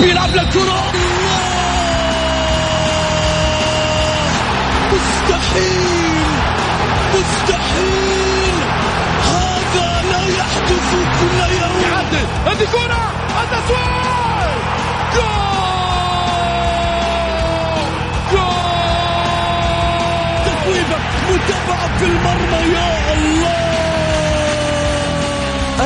بيلعب للكرة مستحيل مستحيل هذا لا يحدث كل يوم يعدل هذه كرة التسويق جول جول متابعة في المرمى يا الله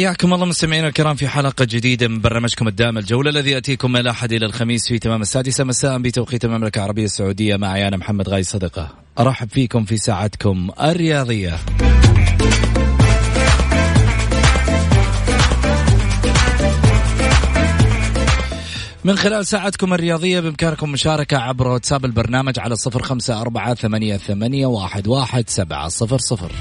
حياكم الله مستمعينا الكرام في حلقة جديدة من برنامجكم الدائم الجولة الذي يأتيكم من الأحد إلى الخميس في تمام السادسة مساء بتوقيت المملكة العربية السعودية. معي أنا محمد غاي صدقة. أرحب فيكم في ساعتكم الرياضية. من خلال ساعتكم الرياضية بإمكانكم مشاركة عبر واتساب البرنامج على صفر خمسة أربعة ثمانية, ثمانية واحد, واحد سبعة صفر صفر.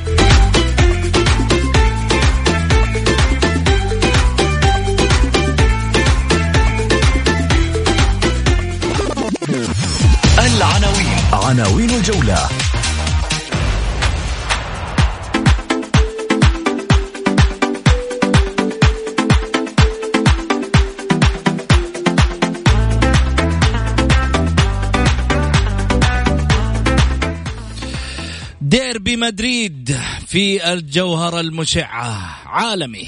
عناوين الجولة. ديربي مدريد في الجوهرة المشعة عالمي.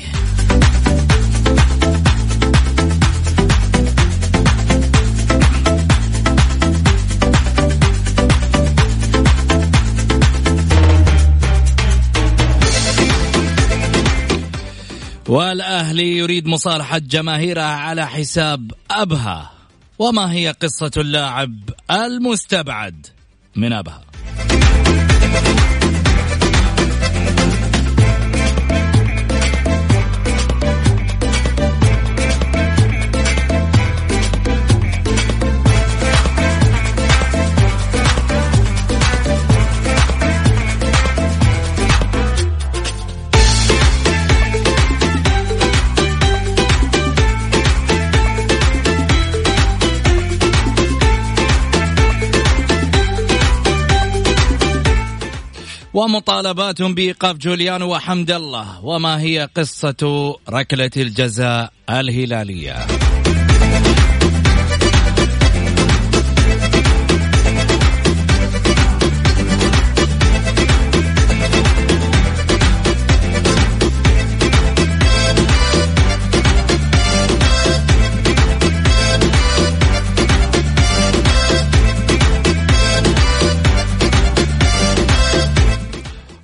والأهلي يريد مصالحة جماهيرها على حساب أبها وما هي قصة اللاعب المستبعد من أبها. ومطالبات بإيقاف جوليانو وحمد الله. وما هي قصة ركلة الجزاء الهلالية؟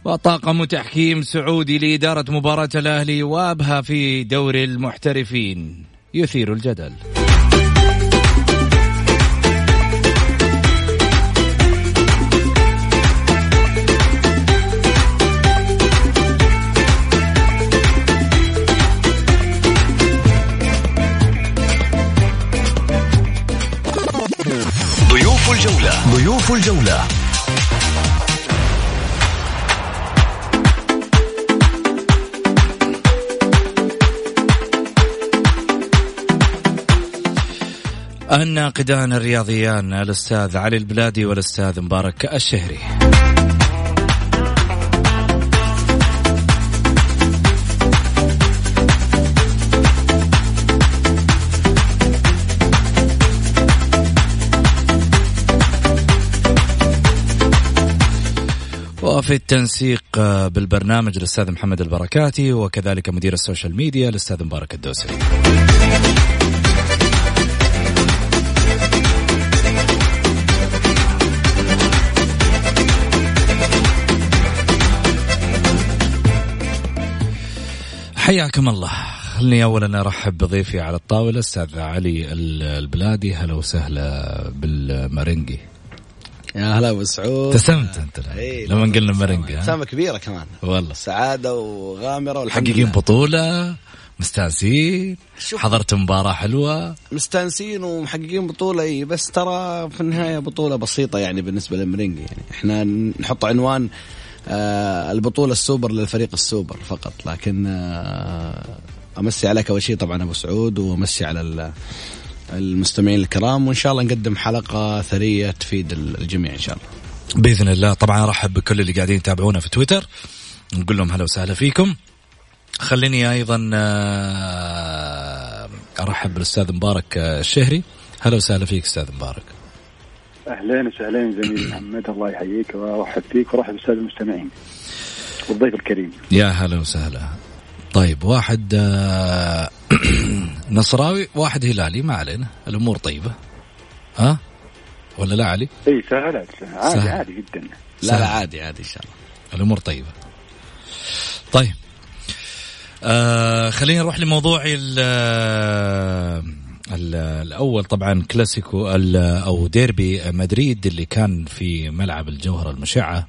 وطاقم تحكيم سعودي لإدارة مباراة الأهلي وأبها في دوري المحترفين. يثير الجدل. ضيوف الجولة. ضيوف الجولة. الناقدان الرياضيان الأستاذ علي البلادي والأستاذ مبارك الشهري. في التنسيق بالبرنامج الأستاذ محمد البركاتي وكذلك مدير ال social media الأستاذ مبارك الدوسري. حياكم الله. خلني اولا أرحب بضيفي على الطاولة أستاذ علي البلادي. هلا وسهلا بالمرنجي. يا هلا أبو سعود. ابتسمت أنت إيه، لما قلنا مرنجي ابتسامه كبيرة كمان. والله. سعادة وغامرة محققين بطولة مستانسين شوف. حضرت مباراة حلوة. مستانسين ومحققين بطولة إي بس ترى في النهاية بطولة بسيطة يعني بالنسبة للمرينجي يعني إحنا نحط عنوان البطولة السوبر للفريق السوبر فقط لكن آه أمسي عليك أول شيء طبعا أبو سعود وأمسي على ال- المستمعين الكرام وإن شاء الله نقدم حلقة ثرية تفيد الجميع إن شاء الله. بإذن الله. طبعا أرحب بكل اللي قاعدين يتابعونا في تويتر. نقول لهم هلا وسهلا فيكم. خليني أيضا آه، أرحب بالأستاذ مبارك آه، الشهري. هلا وسهلا فيك أستاذ مبارك. اهلين وسهلين زميلي محمد الله يحييك وارحب فيك وارحب بالساده المستمعين والضيف الكريم. يا هلا وسهلا. طيب واحد آه، نصراوي واحد هلالي ما علينا الأمور طيبة. ها؟ ولا لا علي؟ إي سهلت عادي سهل. عادي جدا. لا سهل. لا عادي عادي إن شاء الله. الأمور طيبة. طيب آه خلينا نروح لموضوع ال ال- الأول طبعا كلاسيكو أو ديربي مدريد اللي كان في ملعب الجوهرة المشعة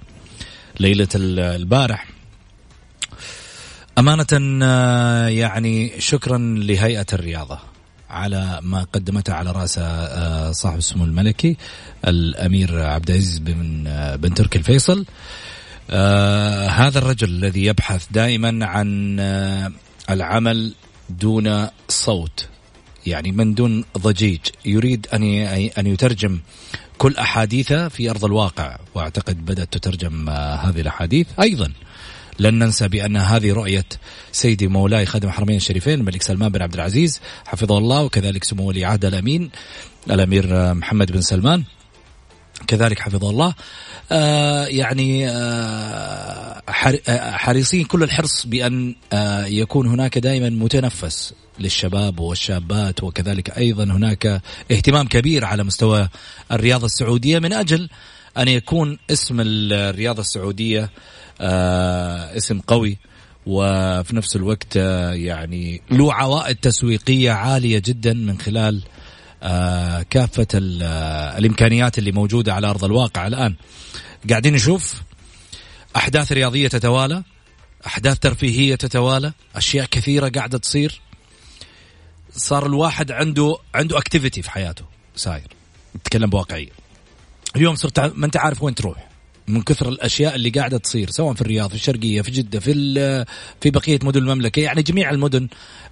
ليلة ال- البارح. أمانة آه، يعني شكرا لهيئة الرياضة على ما قدمته على رأس آه، صاحب السمو الملكي الأمير عبد العزيز بن آه، بن تركي الفيصل. هذا الرجل الذي يبحث دائما عن العمل دون صوت. يعني من دون ضجيج يريد ي- أن يترجم كل أحاديثه في أرض الواقع. وأعتقد بدأت تترجم آه هذه الأحاديث أيضا. لن ننسى بأن هذه رؤية سيدي مولاي خادم الحرمين الشريفين الملك سلمان بن عبد العزيز حفظه الله وكذلك سمو ولي عهد الأمين الأمير آه، محمد بن سلمان كذلك حفظه الله. يعني آه آه، حريصين كل الحرص بأن آه يكون هناك دائما متنفس للشباب والشابات وكذلك أيضا هناك اهتمام كبير على مستوى الرياضة السعودية من أجل أن يكون اسم الرياضة السعودية آه اسم قوي وفي نفس الوقت آه يعني له عوائد تسويقية عالية جدا من خلال آه، كافة ال- آه، الإمكانيات اللي موجودة على أرض الواقع الآن. قاعدين نشوف أحداث رياضية تتوالى أحداث ترفيهية تتوالى أشياء كثيرة قاعدة تصير. صار الواحد عنده عنده activity في حياته ساير. نتكلم بواقعية. اليوم صرت ما أنت عارف وين تروح. من كثر الأشياء اللي قاعدة تصير سواء في الرياض في الشرقية في جدة في في بقية مدن المملكة يعني جميع المدن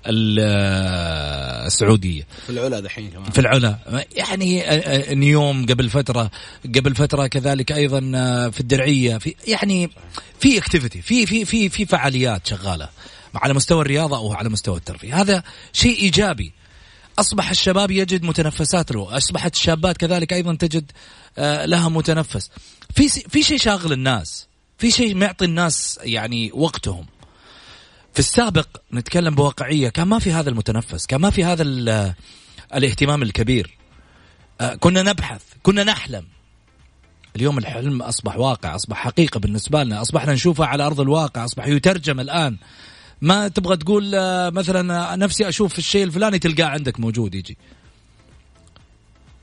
ال- السعودية. في العلا دحين كمان. في العلا. يعني آه، آه، نيوم قبل فترة قبل فترة كذلك أيضا آه، في الدرعية في يعني في activity في في في في فعاليات شغالة على مستوى الرياضة أو على مستوى الترفيه. هذا شيء إيجابي. أصبح الشباب يجد متنفسات له. أصبحت الشابات كذلك أيضا تجد لها متنفس. في في شيء شاغل الناس. في شيء معطي الناس يعني وقتهم. في السابق نتكلم بواقعية كان ما في هذا المتنفس كان ما في هذا ال- الاهتمام الكبير. آه، كنا نبحث كنا نحلم. اليوم الحلم أصبح واقع أصبح حقيقة بالنسبة لنا أصبحنا نشوفه على أرض الواقع أصبح يترجم الآن. ما تبغى تقول آه، مثلا آه، نفسي أشوف الشيء الفلاني تلقاه عندك موجود يجي.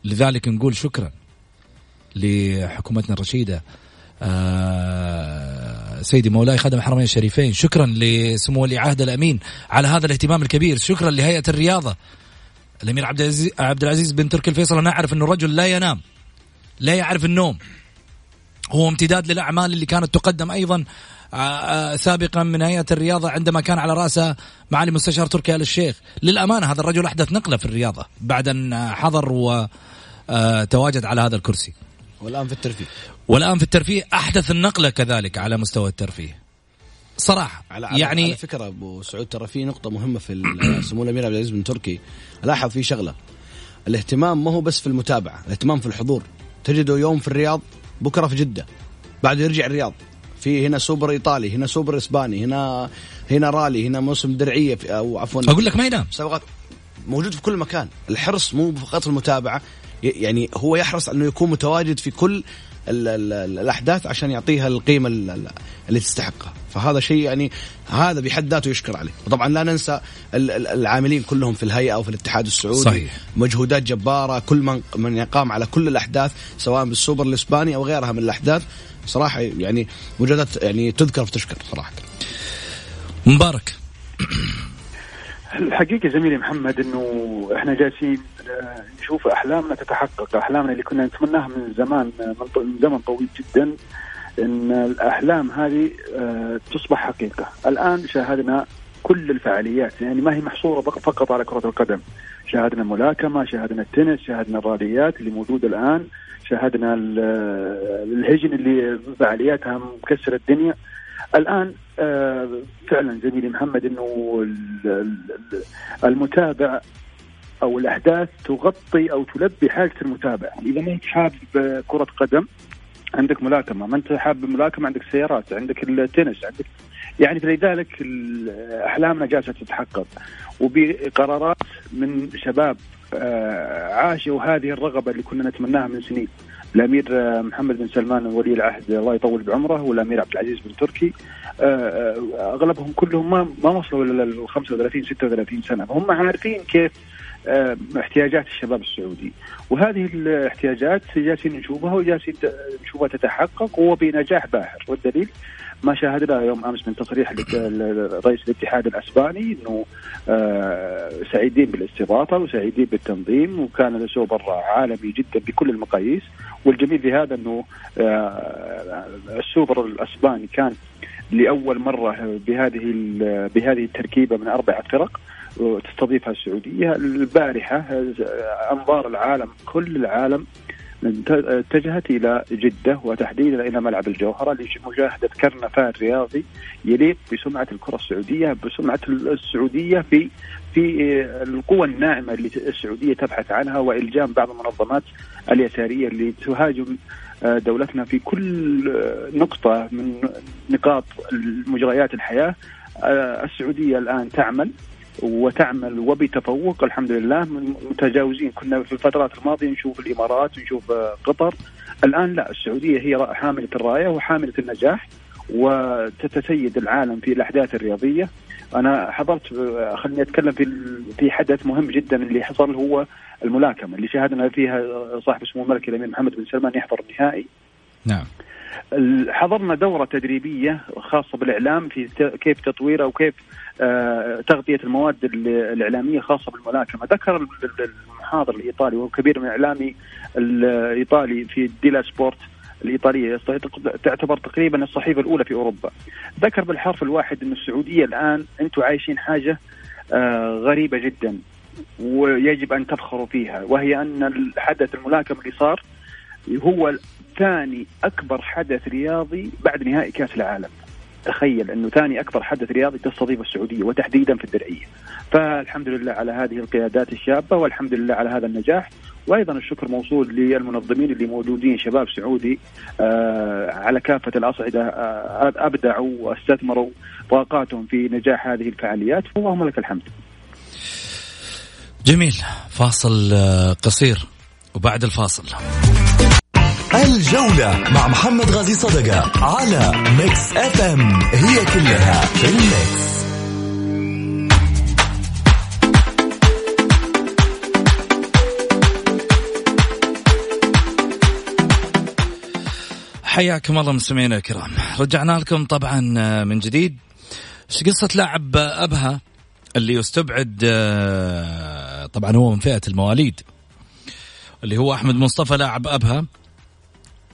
لذلك نقول شكرا. لحكومتنا الرشيدة آه، سيدي مولاي خادم الحرمين الشريفين. شكرا لسمو ولي عهد الأمين على هذا الاهتمام الكبير. شكرا لهيئة الرياضة. الأمير عبد العزيز عبد العزيز بن تركي الفيصل أنا أعرف إنه رجل لا ينام لا يعرف النوم. هو امتداد للأعمال اللي كانت تقدم أيضا آه، آه، سابقا من هيئة الرياضة عندما كان على راسه معالي مستشار تركي آل الشيخ. للأمانة هذا الرجل أحدث نقلة في الرياضة بعد أن حضر وتواجد على هذا الكرسي. والآن في الترفيه. والآن في الترفيه. أحدث النقلة كذلك على مستوى الترفيه. صراحة على يعني على فكرة أبو سعود ترى في نقطة مهمة في سمو الأمير عبد العزيز بن تركي. لاحظ في شغلة. الاهتمام ما هو بس في المتابعة الاهتمام في الحضور. تجده يوم في الرياض بكرة في جدة بعده يرجع الرياض. في هنا سوبر إيطالي هنا سوبر إسباني هنا هنا رالي هنا موسم درعية أو عفوا. أقول لك ما ينام. مسابقات موجود في كل مكان. الحرص مو فقط في المتابعة يعني هو يحرص أنه يكون متواجد في كل ال ال ال الأحداث عشان يعطيها القيمة ال- ال- اللي تستحقها. فهذا شيء يعني هذا بحد ذاته يشكر عليه. وطبعا لا ننسى ال- ال- العاملين كلهم في الهيئة وفي الاتحاد السعودي. صحيح. مجهودات جبارة كل من من يقام على كل الأحداث سواء بالسوبر الإسباني أو غيرها من الأحداث. صراحة يعني مجهودات يعني تذكر وتشكر صراحة. مبارك. الحقيقة زميلي محمد إنه إحنا جالسين نشوف أحلامنا تتحقق. أحلامنا اللي كنا نتمناها من زمان من زمن طويل جدا إن الأحلام هذه آه، تصبح حقيقة. الآن شاهدنا كل الفعاليات. يعني ما هي محصورة فقط على كرة القدم. شاهدنا الملاكمه شاهدنا التنس شاهدنا الراليات اللي موجودة الآن شاهدنا ال- الهجن اللي فعالياتها مكسرة الدنيا. الآن آه، فعلا زميلي محمد إنه ال- ال- المتابع أو الاحداث تغطي أو تلبي حاجة المتابع، إذا ما أنت حابب كرة قدم عندك ملاكمة، ما أنت حابب الملاكمه عندك سيارات، عندك التنس، عندك يعني فلذلك احلامنا جالسة تتحقق. وبقرارات من شباب آه، عاشوا هذه الرغبة اللي كنا نتمناها من سنين. الأمير آه، محمد بن سلمان ولي العهد الله يطول بعمره والأمير عبد العزيز بن تركي. آه، أغلبهم كلهم ما ما وصلوا لل 35 36 سنة. فهم عارفين كيف احتياجات الشباب السعودي. وهذه الاحتياجات جالسين نشوفها وجالسين نشوفها تتحقق وبنجاح باهر. والدليل ما شاهدنا يوم أمس من تصريح رئيس الاتحاد الأسباني إنه آه، سعيدين بالاستضافة وسعيدين بالتنظيم وكان السوبر عالمي جدا بكل المقاييس. والجميل في هذا إنه آه، السوبر الأسباني كان لأول مرة بهذه بهذه التركيبة من اربعه فرق. تستضيفها السعودية البارحة. أنظار العالم كل العالم اتجهت إلى جدة وتحديدا إلى ملعب الجوهرة لمشاهدة كرنفال رياضي يليق بسمعة الكرة السعودية بسمعة السعودية في في القوى الناعمة اللي السعودية تبحث عنها وإلجام بعض المنظمات اليسارية اللي تهاجم دولتنا في كل نقطة من نقاط مجريات الحياة. السعودية الآن تعمل وتعمل وبتفوق الحمد لله. متجاوزين كنا في الفترات الماضية نشوف الإمارات نشوف قطر. الآن لا السعودية هي حاملة الراية وحاملة النجاح وتتسيد العالم في الأحداث الرياضية. أنا حضرت خليني أتكلم في في حدث مهم جدا اللي حصل هو الملاكمة اللي شاهدنا فيها صاحب سمو الملك الأمير محمد بن سلمان يحضر النهائي. نعم. حضرنا دورة تدريبية خاصة بالإعلام في كيف تطويره وكيف تغطية المواد الإعلامية خاصة بالملاكمة. ذكر المحاضر الإيطالي وهو كبير من إعلامي الإيطالي في ديلا سبورت الإيطالية تعتبر تقريبا الصحيفة الأولى في أوروبا. ذكر بالحرف الواحد أن السعودية الآن أنتم عايشين حاجة غريبة جدا ويجب أن تفخروا فيها وهي أن الحدث الملاكمة اللي صار هو ثاني أكبر حدث رياضي بعد نهائي كأس العالم. تخيل أنه ثاني أكبر حدث رياضي تستضيفه السعودية وتحديدا في الدرعية. فالحمد لله على هذه القيادات الشابة والحمد لله على هذا النجاح. وأيضا الشكر موصول للمنظمين اللي موجودين شباب سعودي آه على كافة الأصعدة آه أبدعوا واستثمروا طاقاتهم في نجاح هذه الفعاليات. فاللهم لك الحمد. جميل. فاصل قصير. وبعد الفاصل. الجولة مع محمد غازي صدقة على Mix FM هي كلها في ال mix حياكم الله مستمعينا الكرام. رجعنا لكم طبعا من جديد. قصة لاعب أبها اللي يستبعد طبعا هو من فئة المواليد اللي هو أحمد مصطفى لاعب أبها.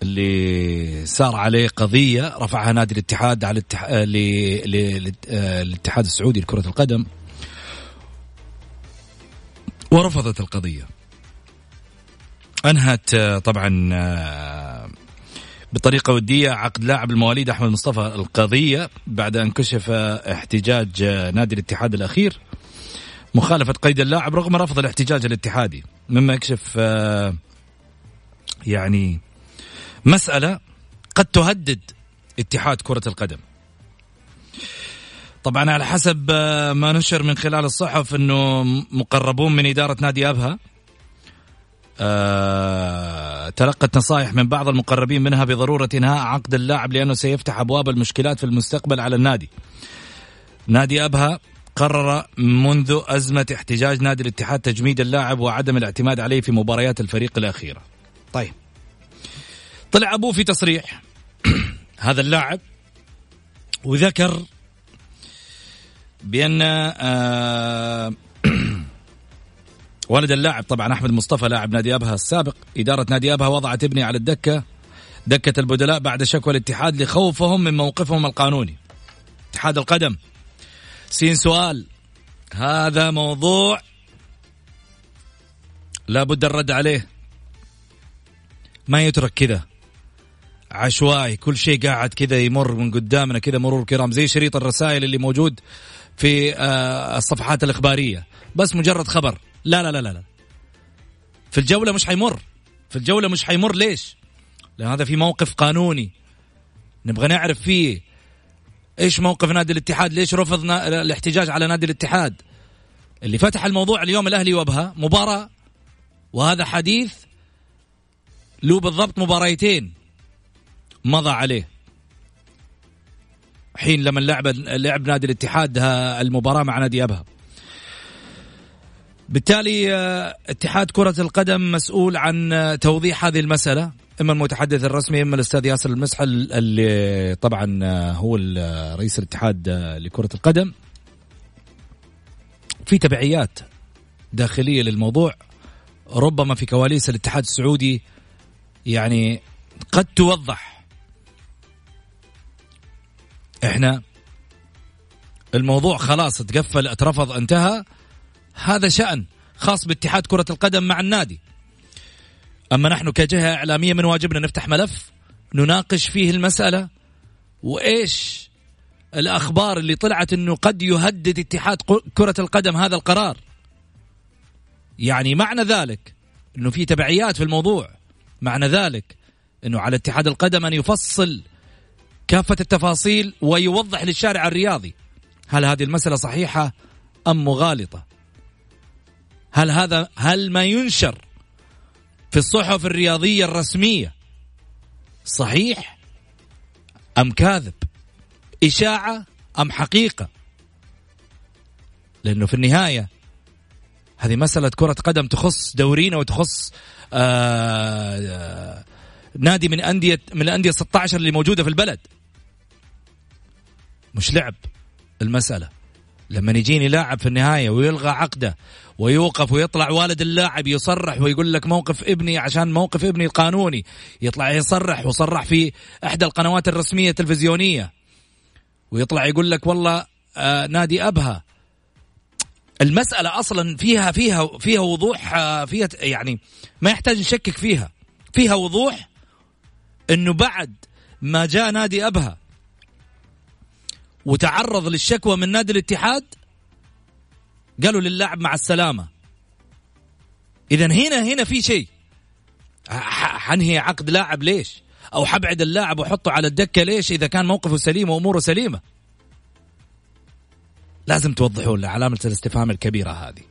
اللي صار عليه قضية رفعها نادي الاتحاد على الاتحاد السعودي لكرة القدم ورفضت القضية. أنهت طبعا بطريقة ودية عقد لاعب المواليد أحمد مصطفى القضية بعد أن كشف احتجاج نادي الاتحاد الأخير مخالفة قيد اللاعب رغم رفض الاحتجاج الاتحادي. مما يكشف يعني مسألة قد تهدد اتحاد كرة القدم طبعا على حسب آه، ما نشر من خلال الصحف إنه مقربون من إدارة نادي أبها أه تلقت نصائح من بعض المقربين منها بضرورة إنهاء عقد اللاعب لأنه سيفتح أبواب المشكلات في المستقبل على النادي. نادي أبها قرر منذ أزمة احتجاج نادي الاتحاد تجميد اللاعب وعدم الاعتماد عليه في مباريات الفريق الأخيرة. طيب. طلع أبوه في تصريح. هذا اللاعب وذكر بأن آه ولد اللاعب طبعا أحمد مصطفى لاعب نادي أبها السابق إدارة نادي أبها وضعت ابني على الدكة دكة البدلاء بعد شكوى الاتحاد لخوفهم من موقفهم القانوني. اتحاد القدم. سين سؤال. هذا موضوع لابد الرد عليه. ما يترك كذا. عشوائي. كل شيء قاعد كذا يمر من قدامنا كذا مرور كرام زي شريط الرسائل اللي موجود في آه، الصفحات الإخبارية. بس مجرد خبر. لا لا لا لا في الجولة مش حيمر. في الجولة مش حيمر. ليش؟ لأن هذا في موقف قانوني. نبغى نعرف فيه. إيش موقف نادي الاتحاد؟ ليش رفض الاحتجاج على نادي الاتحاد؟ اللي فتح الموضوع اليوم الأهلي وأبها مباراة. وهذا حديث له بالضبط مباريتين. مضى عليه. حين لما لعب لعب نادي الاتحاد المباراة مع نادي أبها. بالتالي آه، اتحاد كرة القدم مسؤول عن آه، توضيح هذه المسألة. إما المتحدث الرسمي إما الأستاذ ياسر المسحل اللي طبعا آه، هو رئيس الاتحاد لكرة القدم. في تبعيات داخلية للموضوع. ربما في كواليس الاتحاد السعودي يعني قد توضح إحنا الموضوع خلاص تقفل اترفض انتهى. هذا شأن خاص باتحاد كرة القدم مع النادي. أما نحن كجهة إعلامية من واجبنا نفتح ملف نناقش فيه المسألة وإيش الأخبار اللي طلعت أنه قد يهدد اتحاد كرة القدم هذا القرار؟ يعني معنى ذلك أنه في تبعيات في الموضوع. معنى ذلك أنه على اتحاد القدم أن يفصل كافة التفاصيل ويوضح للشارع الرياضي. هل هذه المسألة صحيحة أم مغالطة؟ هل هذا هل ما ينشر في الصحف الرياضية الرسمية صحيح أم كاذب؟ إشاعة أم حقيقة؟ لأنه في النهاية هذه مسألة كرة قدم تخص دورينا وتخص آآ آآ نادي من أندية من الأندية 16 اللي موجودة في البلد. مش لعب المسألة. لما يجيني لاعب في النهاية ويلغى عقده ويوقف ويطلع والد اللاعب يصرح ويقول لك موقف ابني عشان موقف ابني القانوني يطلع يصرح وصرح في إحدى القنوات الرسمية التلفزيونية. ويطلع يقول لك والله آه نادي أبها. المسألة أصلا فيها فيها فيها وضوح آه فيها يعني ما يحتاج نشكك فيها. فيها وضوح إنه بعد ما جاء نادي أبها وتعرض للشكوى من نادي الاتحاد؟ قالوا للاعب مع السلامة. اذا هنا هنا في شيء. حنهي عقد لاعب ليش؟ أو حبعد اللاعب واحطه على الدكة ليش؟ إذا كان موقفه سليم وأموره سليمة. لازم توضحوا لنا علامة الاستفهام الكبيرة هذه.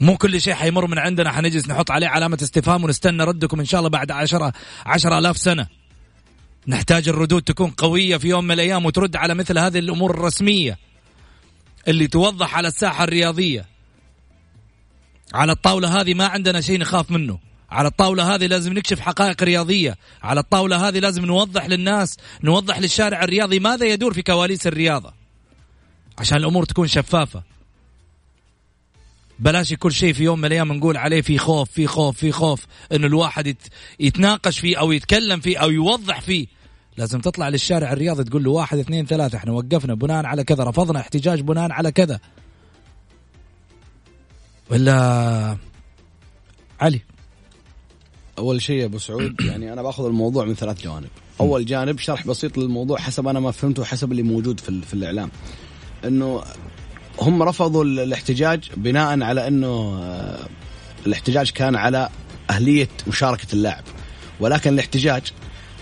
مو كل شيء حيمر من عندنا حنجلس نحط عليه علامة استفهام ونستنى ردكم إن شاء الله بعد عشرة عشرة آلاف سنة. نحتاج الردود تكون قوية في يوم من الأيام وترد على مثل هذه الأمور الرسمية اللي توضح على الساحة الرياضية. على الطاولة هذه ما عندنا شيء نخاف منه. على الطاولة هذه لازم نكشف حقائق رياضية. على الطاولة هذه لازم نوضح للناس نوضح للشارع الرياضي ماذا يدور في كواليس الرياضة. عشان الأمور تكون شفافة. بلاش كل شيء في يوم من الأيام نقول عليه في خوف في خوف في خوف. إنه الواحد يتناقش فيه أو يتكلم فيه أو يوضح فيه. لازم تطلع للشارع الرياضي تقول له واحد اثنين ثلاثة إحنا وقفنا بناء على كذا رفضنا احتجاج بناء على كذا. ولا علي؟ أول شيء يا أبو سعود يعني أنا بأخذ الموضوع من ثلاث جوانب. أول جانب شرح بسيط للموضوع حسب أنا ما فهمته حسب اللي موجود في, في الإعلام. إنه هم رفضوا الاحتجاج بناء على إنه آه، الاحتجاج كان على أهلية مشاركة اللاعب. ولكن الاحتجاج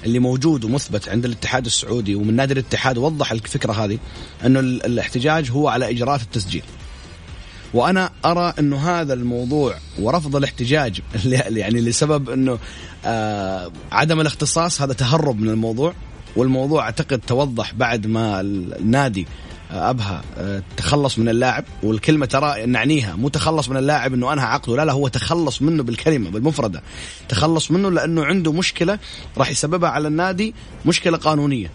اللي موجود ومثبت عند الاتحاد السعودي ومن نادي الاتحاد وضح الفكرة هذه إنه ال- الاحتجاج هو على إجراءات التسجيل. وأنا أرى إنه هذا الموضوع ورفض الاحتجاج يعني لسبب إنه آه عدم الاختصاص هذا تهرب من الموضوع. والموضوع أعتقد توضح بعد ما ال- النادي أبها آه، تخلص من اللاعب والكلمة ترى نعنيها مو تخلص من اللاعب إنه أنهى عقده لا لا هو تخلص منه بالكلمة بالمفرده تخلص منه لأنه عنده مشكلة راح يسببها على النادي مشكلة قانونية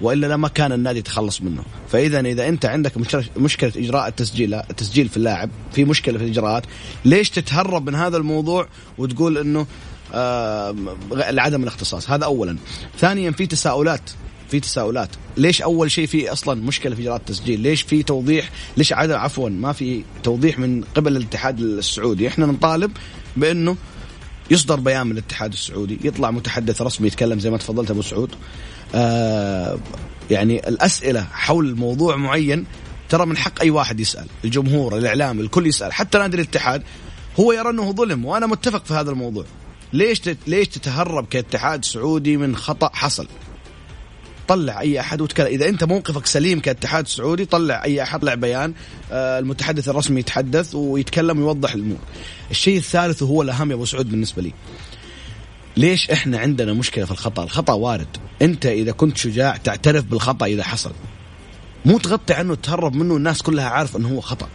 وإلا لما كان النادي يتخلص منه. فإذا إذا أنت عندك مشكلة إجراء التسجيل التسجيل في اللاعب في مشكلة في الإجراءات ليش تتهرب من هذا الموضوع وتقول إنه آه عدم الاختصاص؟ هذا اولا. ثانيا في تساؤلات. في تساؤلات. ليش أول شيء في أصلا مشكلة في اجراء التسجيل؟ ليش في توضيح ليش عدم عفوا ما في توضيح من قبل الاتحاد السعودي؟ إحنا نطالب بأنه يصدر بيان من الاتحاد السعودي يطلع متحدث رسمي يتكلم زي ما تفضلت أبو سعود. آه يعني الأسئلة حول موضوع معين ترى من حق أي واحد يسأل الجمهور الإعلام الكل يسأل حتى نادي الاتحاد هو يرى انه ظلم وأنا متفق في هذا الموضوع. ليش. ليش تتهرب كاتحاد سعودي من خطأ حصل؟ طلع أي أحد وتكلم. إذا أنت موقفك سليم كاتحاد سعودي طلع أي أحد طلع بيان. آه، المتحدث الرسمي يتحدث ويتكلم ويوضح الأمور. الشيء الثالث وهو الأهم يا أبو سعود بالنسبة لي. ليش إحنا عندنا مشكلة في الخطأ؟ الخطأ وارد. أنت إذا كنت شجاع تعترف بالخطأ إذا حصل. مو تغطي عنه تهرب منه الناس كلها عارفة إنه هو خطأ.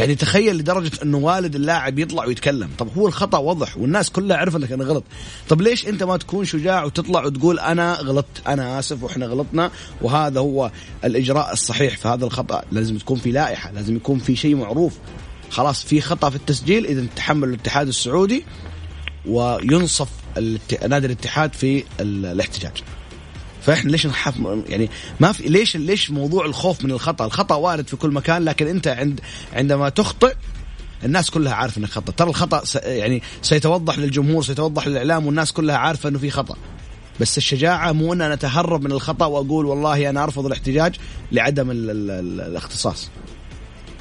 يعني تخيل لدرجة أنه والد اللاعب يطلع ويتكلم. طب هو الخطأ وضح والناس كلها عرفت انك أنا غلط. طب ليش أنت ما تكون شجاع وتطلع وتقول أنا غلطت أنا آسف وإحنا غلطنا؟ وهذا هو الإجراء الصحيح في هذا الخطأ. لازم تكون في لائحة لازم يكون في شيء معروف. خلاص في خطأ في التسجيل إذا تحمل الاتحاد السعودي وينصف نادي الاتحاد في ال- الاحتجاج. فإحنا ليش نخاف؟ يعني ما في ليش ليش موضوع الخوف من الخطأ؟ الخطأ وارد في كل مكان لكن أنت عند عندما تخطئ الناس كلها عارفة إنك خطأ. ترى الخطأ يعني سيتوضح للجمهور سيتوضح للإعلام والناس كلها عارفة إنه في خطأ. بس الشجاعة مو إن أنا أتهرب من الخطأ وأقول والله أنا أرفض الاحتجاج لعدم ال ال ال الاختصاص.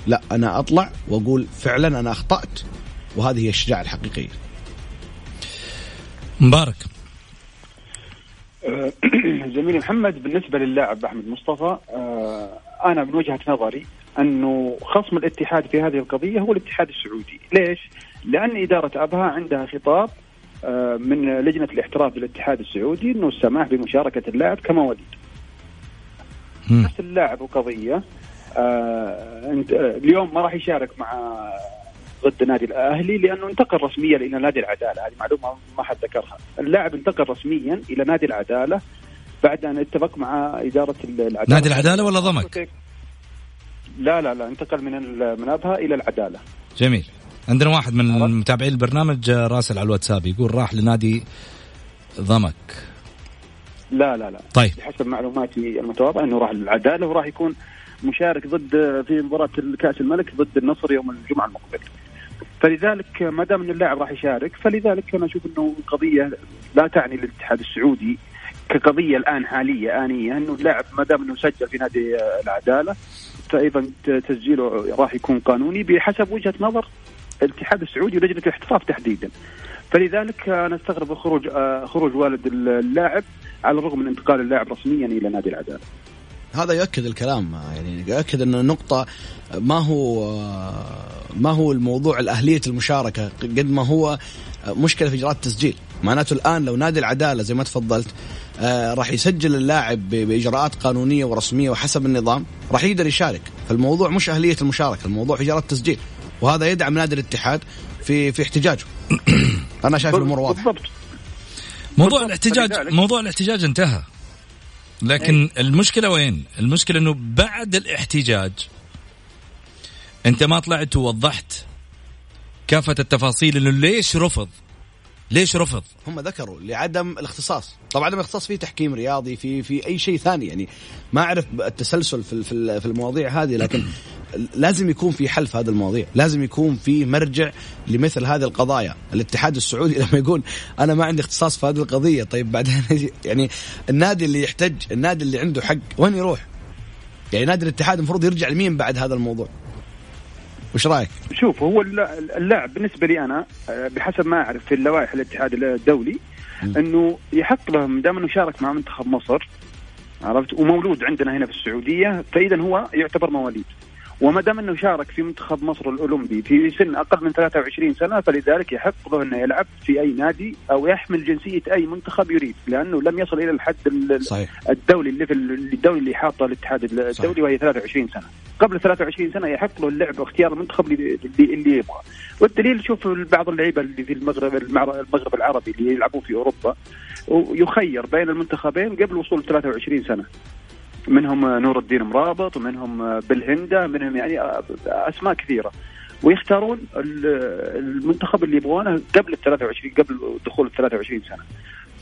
لا أنا أطلع وأقول فعلا أنا أخطأت وهذه هي الشجاعة الحقيقية. مبارك. زميلي محمد بالنسبة للاعب أحمد مصطفى آه، أنا من وجهة نظري أنه خصم الاتحاد في هذه القضية هو الاتحاد السعودي، ليش؟ لأن إدارة أبها عندها خطاب آه، من لجنة الاحتراف بالاتحاد السعودي أنه السماح بمشاركة اللاعب كمواليد. مم. نفس اللاعب وقضية آه، آه، اليوم ما راح يشارك مع ضد النادي الأهلي لأنه انتقل رسميا إلى نادي العدالة. هذه معلومة ما حد ذكرها. اللاعب انتقل رسميا إلى نادي العدالة بعد أن اتفق مع إدارة العدالة. نادي العدالة ولا ضمك؟ لا لا لا انتقل من من أبها إلى العدالة. جميل. عندنا واحد من متابعين البرنامج راسل على الواتساب يقول راح لنادي ضمك. لا لا لا. طيب. بحسب معلوماتي المتواضعة إنه راح للعدالة وراح يكون مشارك ضد في مباراة الكأس الملك ضد النصر يوم الجمعة المقبل. فلذلك ما دام إن اللاعب راح يشارك فلذلك أنا أشوف إنه قضية لا تعني للاتحاد السعودي كقضية الآن حالية آنية إنه اللاعب ما دام إنه سجل في نادي العدالة فايضا تسجيله راح يكون قانوني بحسب وجهة نظر الاتحاد السعودي ولجنة الاحتراف تحديدا. فلذلك أنا أستغرب خروج آه، خروج والد اللاعب على الرغم من انتقال اللاعب رسميا إلى نادي العدالة. هذا يؤكد الكلام يعني يؤكد إن النقطة ما هو ما هو الموضوع الأهلية المشاركة قد ما هو مشكلة في إجراء التسجيل. معناته الآن لو نادي العدالة زي ما تفضلت آه راح يسجل اللاعب ب- بإجراءات قانونية ورسمية وحسب النظام راح يقدر يشارك. فالموضوع مش أهلية المشاركة الموضوع في إجراء التسجيل. وهذا يدعم نادي الاتحاد في في احتجاجه. أنا شايف الأمور واضحة. بالضبط. موضوع. الاحتجاج موضوع الاحتجاج انتهى. لكن المشكلة وين؟ المشكلة إنه بعد الاحتجاج أنت ما طلعت ووضحت كافة التفاصيل إنه ليش رفض؟ ليش رفض؟ هم ذكروا لعدم الاختصاص. طبعا عدم الاختصاص في تحكيم رياضي في في أي شيء ثاني. يعني ما أعرف التسلسل في في المواضيع هذه لكن لازم يكون في حل في هذه المواضيع. لازم يكون في مرجع لمثل هذه القضايا. الاتحاد السعودي لما يقول أنا ما عندي اختصاص في هذه القضية طيب بعدين يعني النادي اللي يحتج النادي اللي عنده حق وين يروح؟ يعني نادي الاتحاد المفروض يرجع لمين بعد هذا الموضوع؟ وش رأيك؟ شوف هو الل- اللاعب بالنسبة لي أنا آه، بحسب ما أعرف في اللوائح الاتحاد الدولي إنه يحق له ما دام إنه شارك مع منتخب مصر عرفت؟ ومولود عندنا هنا في السعودية فاذا هو يعتبر مواليد. وما دام أنه شارك في منتخب مصر الأولمبي في سن أقل من 23 سنة فلذلك يحق له أنه يلعب في أي نادي أو يحمل جنسية أي منتخب يريد لأنه لم يصل إلى الحد ال- صحيح. الدولي الليفل الدولي اللي حاطه الاتحاد الدولي صحيح. وهي 23 سنة. قبل 23 سنة يحق له اللعب واختيار المنتخب اللي, اللي, يبغى. والدليل شوف بعض اللعيبة اللي في المغرب المغرب العربي اللي يلعبون في أوروبا ويخير بين المنتخبين قبل وصول 23 سنة. منهم نور الدين مرابط ومنهم بالهنده منهم يعني أسماء كثيرة. ويختارون ال- المنتخب اللي يبغونه قبل ال 23 قبل دخول ال 23 سنة.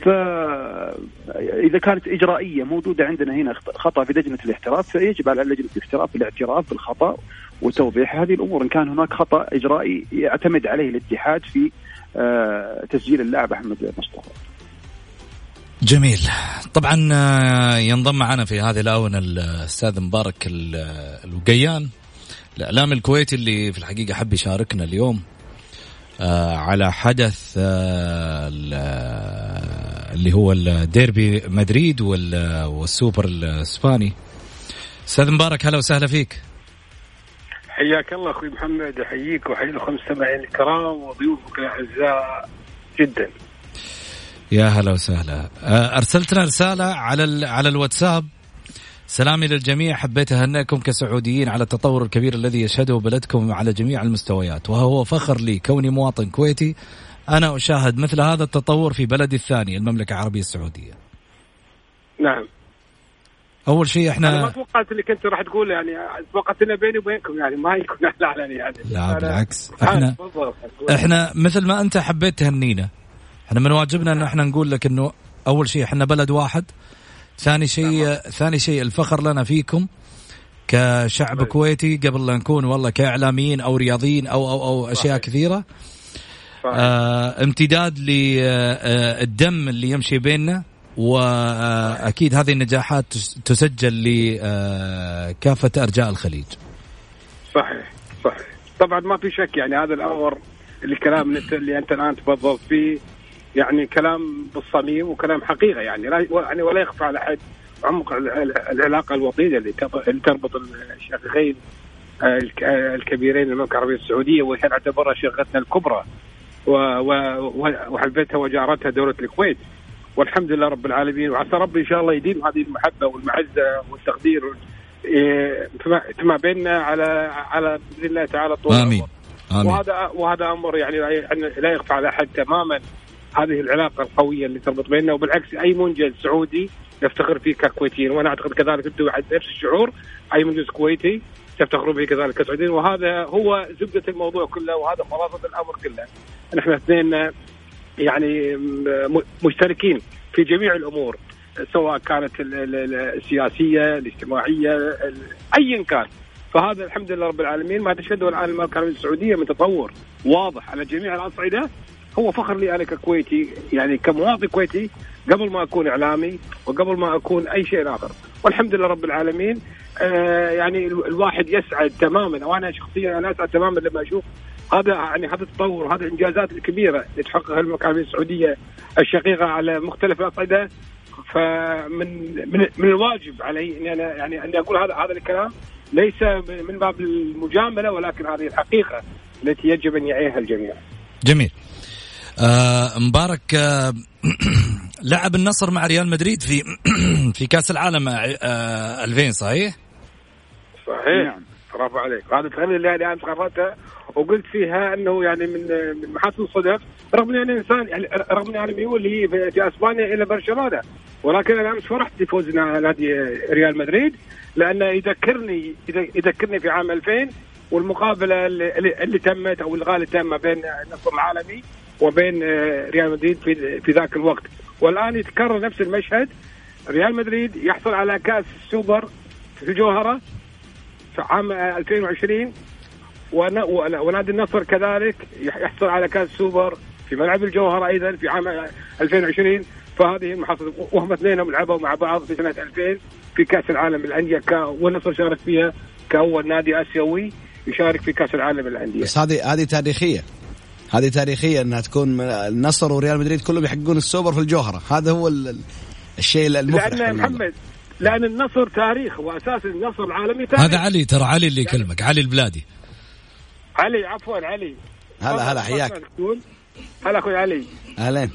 فإذا كانت إجرائية موجودة عندنا هنا خطأ في لجنة الاحتراف فيجب على لجنة الاحتراف الاعتراف بالخطأ وتوضيح هذه الأمور. إن كان هناك خطأ إجرائي يعتمد عليه الاتحاد في آه، تسجيل اللاعب أحمد مصطفى. جميل. طبعا آه، ينضم معنا في هذه الآونة الأستاذ مبارك ال- الوقيان الإعلام الكويتي اللي في الحقيقة حب يشاركنا اليوم آه، على حدث آه، ال- اللي هو الديربي مدريد وال- والسوبر الإسباني. أستاذ مبارك هلا وسهلا فيك. حياك الله أخوي محمد أحييك وأحيي الاخوه المستمعين الكرام وضيوفك الأعزاء جدا. يا هلا وسهلا. آه، أرسلتنا رسالة على ال- على الواتساب. سلامي للجميع. حبيت أهنئكم كسعوديين على التطور الكبير الذي يشهده بلدكم على جميع المستويات. وهو فخر لي كوني مواطن كويتي أنا أشاهد مثل هذا التطور في بلدي الثاني المملكة العربية السعودية. نعم. أول شيء أنا ما إحنا توقعت إنك أنت راح تقول يعني توقعت إنه بيني وبينكم يعني ما يكون علني يعني لا بالعكس. إحنا. إحنا مثل ما أنت حبيت تهنينا. إحنا من واجبنا إن إحنا نقول لك إنه أول شيء إحنا بلد واحد ثاني شيء ثاني شيء الفخر لنا فيكم كشعب طيب. كويتي قبل لا نكون والله كإعلاميين أو رياضيين أو أو أو أشياء صحيح. كثيرة صحيح. آه امتداد للدم اللي يمشي بيننا واكيد هذه النجاحات تس- تسجل لكافه أرجاء الخليج صحيح صحيح طبعا ما في شك يعني هذا الأمر اللي كلام اللي انت, اللي أنت الآن تفضلت فيه يعني كلام بالصميم وكلام حقيقة يعني لا يعني ولا يخفى على أحد. عمق ال- ال- العلاقة الوطيده اللي تربط الشقيقين الك- الكبيرين المملكة العربية السعودية وهي نعتبرها شقتنا الكبرى و- و- و- وحبتها وجارتها دولة الكويت. والحمد لله رب العالمين وعسى ربي إن شاء الله يديم هذه المحبة والمعزة والتقدير إيه، فيما- بيننا على على بإذن الله تعالى طول آمين. وهذا وهذا أمر يعني لا يخفى على أحد تماما. هذه العلاقة القوية اللي تربط بيننا وبالعكس أي منجز سعودي نفتخر فيه ككويتيين وأنا أعتقد كذلك أنتم نفس الشعور؟ أي منجز كويتي تفتخرون به كذلك كسعوديين وهذا هو زبدة الموضوع كله وهذا خلاصة الأمر كله. نحن اثنين يعني مشتركين في جميع الأمور سواء كانت ال- ال- ال- السياسية الاجتماعية ال- ايا كان. فهذا الحمد لله رب العالمين. ما تشهده الان المملكه العربيه السعودية من تطور واضح على جميع الأصعدة. هو فخر لي أنا ككويتي يعني كمواطن كويتي قبل ما أكون إعلامي وقبل ما أكون أي شيء آخر. والحمد لله رب العالمين آه يعني ال- الواحد يسعد تماما وأنا شخصيا أنا أسعد تماما لما أشوف هذا يعني هذا التطور وهذه الإنجازات الكبيرة اللي تحققها المملكه السعودية الشقيقة على مختلف الاصعده فمن من, من الواجب علي إني أنا يعني أني أقول هذا هذا الكلام ليس من باب المجاملة ولكن هذه الحقيقة التي يجب أن يعيها الجميع. جميل. آه مبارك آه لعب النصر مع ريال مدريد في في كأس العالم آه 2000 صحيح؟ صحيح نعم. برافو عليك هذا التقرير اللي أنا الان قررته وقلت فيها إنه يعني من من محاسن الصدف رغم اني أنا إنسان يعني رغم اني أنا ميولي في, في أسبانيا إلى برشلونة ولكن أنا أمس فرحت بفوزنا نادي ريال مدريد لأنه يذكرني يذكرني في عام 2000 والمقابلة اللي, اللي تمت أو الغاء اللي تم ما بين النصر العالمي وبين آه، ريال مدريد في في ذاك الوقت. والآن يتكرر نفس المشهد. ريال مدريد يحصل على كأس السوبر في الجوهره في عام 2020 ون- ون- ونادي النصر كذلك يح- يحصل على كأس سوبر في ملعب الجوهرة أيضا في عام 2020 فهذه المحصلة وهم اثنينهم لعبوا مع بعض في سنة 2000 في كأس العالم للأندية والنصر شارك فيها كأول نادي آسيوي يشارك في كأس العالم للأندية. بس هذه هذه تاريخية. هذه تاريخيا إنها تكون النصر وريال مدريد كلهم يحققون السوبر في الجوهرة. هذا هو ال- ال- الشيء المفرح لأن. محمد لأن النصر تاريخ وأساس النصر العالمي تاريخ. هذا علي ترى علي اللي يكلمك علي البلادي. علي عفوا علي. هلا هلا حياك. هلا أخوي علي. أهلين.